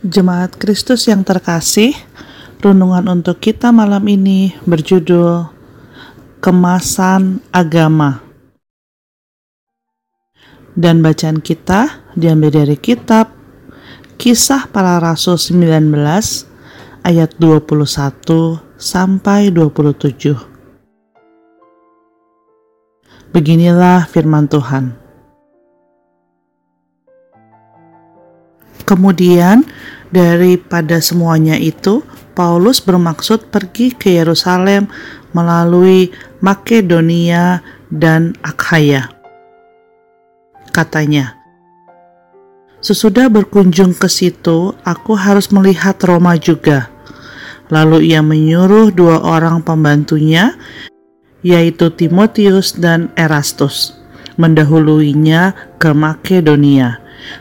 Jemaat Kristus yang terkasih, renungan untuk kita malam ini berjudul Kemasan Agama. Dan bacaan kita diambil dari kitab Kisah Para Rasul 19 ayat 21 sampai 27. Beginilah firman Tuhan. Kemudian, daripada semuanya itu, Paulus bermaksud pergi ke Yerusalem melalui Makedonia dan Akhaya. Katanya, "Sesudah berkunjung ke situ, aku harus melihat Roma juga." Lalu ia menyuruh dua orang pembantunya, yaitu Timotius dan Erastus, mendahuluinya ke Makedonia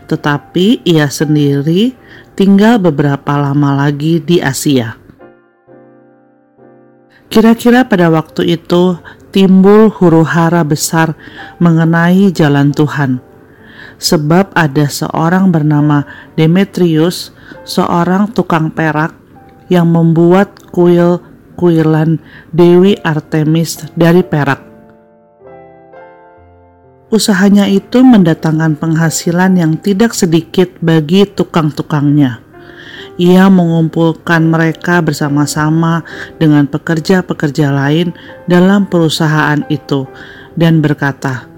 tetapi ia sendiri tinggal beberapa lama lagi di Asia. Kira-kira pada waktu itu timbul huru-hara besar mengenai jalan Tuhan, sebab ada seorang bernama Demetrius, seorang tukang perak yang membuat kuil-kuilan Dewi Artemis dari perak. Usahanya itu mendatangkan penghasilan yang tidak sedikit bagi tukang-tukangnya. Ia mengumpulkan mereka bersama-sama dengan pekerja-pekerja lain dalam perusahaan itu dan berkata,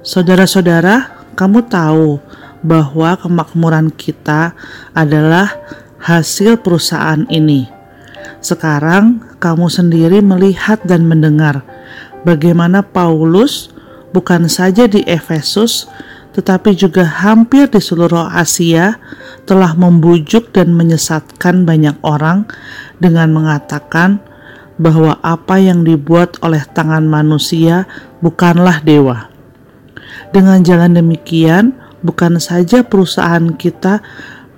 "Saudara-saudara, kamu tahu bahwa kemakmuran kita adalah hasil perusahaan ini. Sekarang kamu sendiri melihat dan mendengar bagaimana Paulus bukan saja di Efesus, tetapi juga hampir di seluruh Asia telah membujuk dan menyesatkan banyak orang dengan mengatakan bahwa apa yang dibuat oleh tangan manusia bukanlah dewa. Dengan jalan demikian, bukan saja perusahaan kita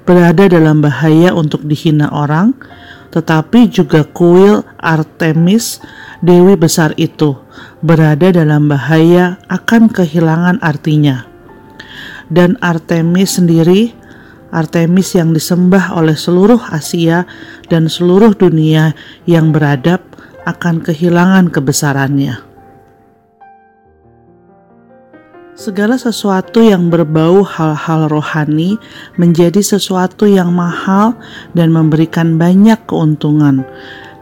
berada dalam bahaya untuk dihina orang, tetapi juga kuil Artemis, dewi besar itu, berada dalam bahaya akan kehilangan artinya. Dan Artemis sendiri, Artemis yang disembah oleh seluruh Asia dan seluruh dunia yang beradab akan kehilangan kebesarannya. Segala sesuatu yang berbau hal-hal rohani menjadi sesuatu yang mahal dan memberikan banyak keuntungan,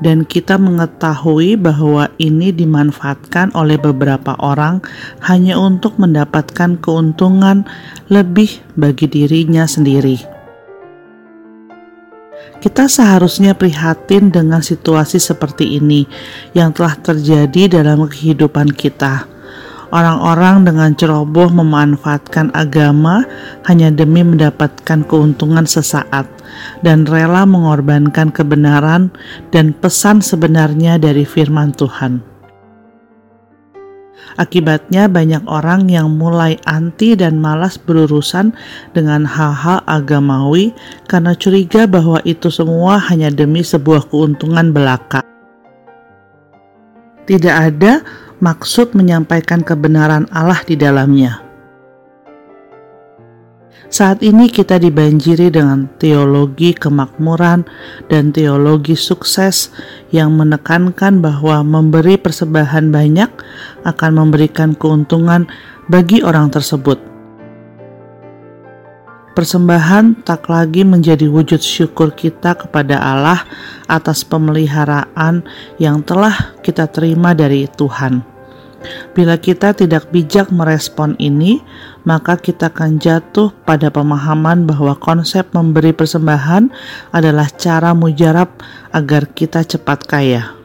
dan kita mengetahui bahwa ini dimanfaatkan oleh beberapa orang hanya untuk mendapatkan keuntungan lebih bagi dirinya sendiri. Kita seharusnya prihatin dengan situasi seperti ini yang telah terjadi dalam kehidupan kita Orang-orang dengan ceroboh memanfaatkan agama hanya demi mendapatkan keuntungan sesaat dan rela mengorbankan kebenaran dan pesan sebenarnya dari firman Tuhan. Akibatnya, banyak orang yang mulai anti dan malas berurusan dengan hal-hal agamawi karena curiga bahwa itu semua hanya demi sebuah keuntungan belaka. Tidak ada maksud menyampaikan kebenaran Allah di dalamnya. Saat ini kita dibanjiri dengan teologi kemakmuran dan teologi sukses yang menekankan bahwa memberi persembahan banyak akan memberikan keuntungan bagi orang tersebut. Persembahan tak lagi menjadi wujud syukur kita kepada Allah atas pemeliharaan yang telah kita terima dari Tuhan. Bila kita tidak bijak merespon ini, maka kita akan jatuh pada pemahaman bahwa konsep memberi persembahan adalah cara mujarab agar kita cepat kaya.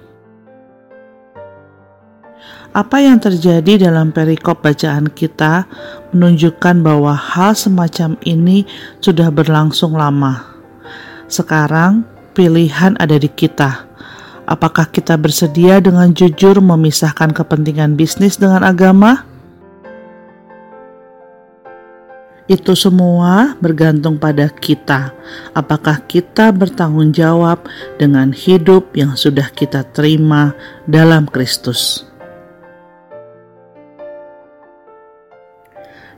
Apa yang terjadi dalam perikop bacaan kita menunjukkan bahwa hal semacam ini sudah berlangsung lama. Sekarang, pilihan ada di kita. Apakah kita bersedia dengan jujur memisahkan kepentingan bisnis dengan agama? Itu semua bergantung pada kita. Apakah kita bertanggung jawab dengan hidup yang sudah kita terima dalam Kristus?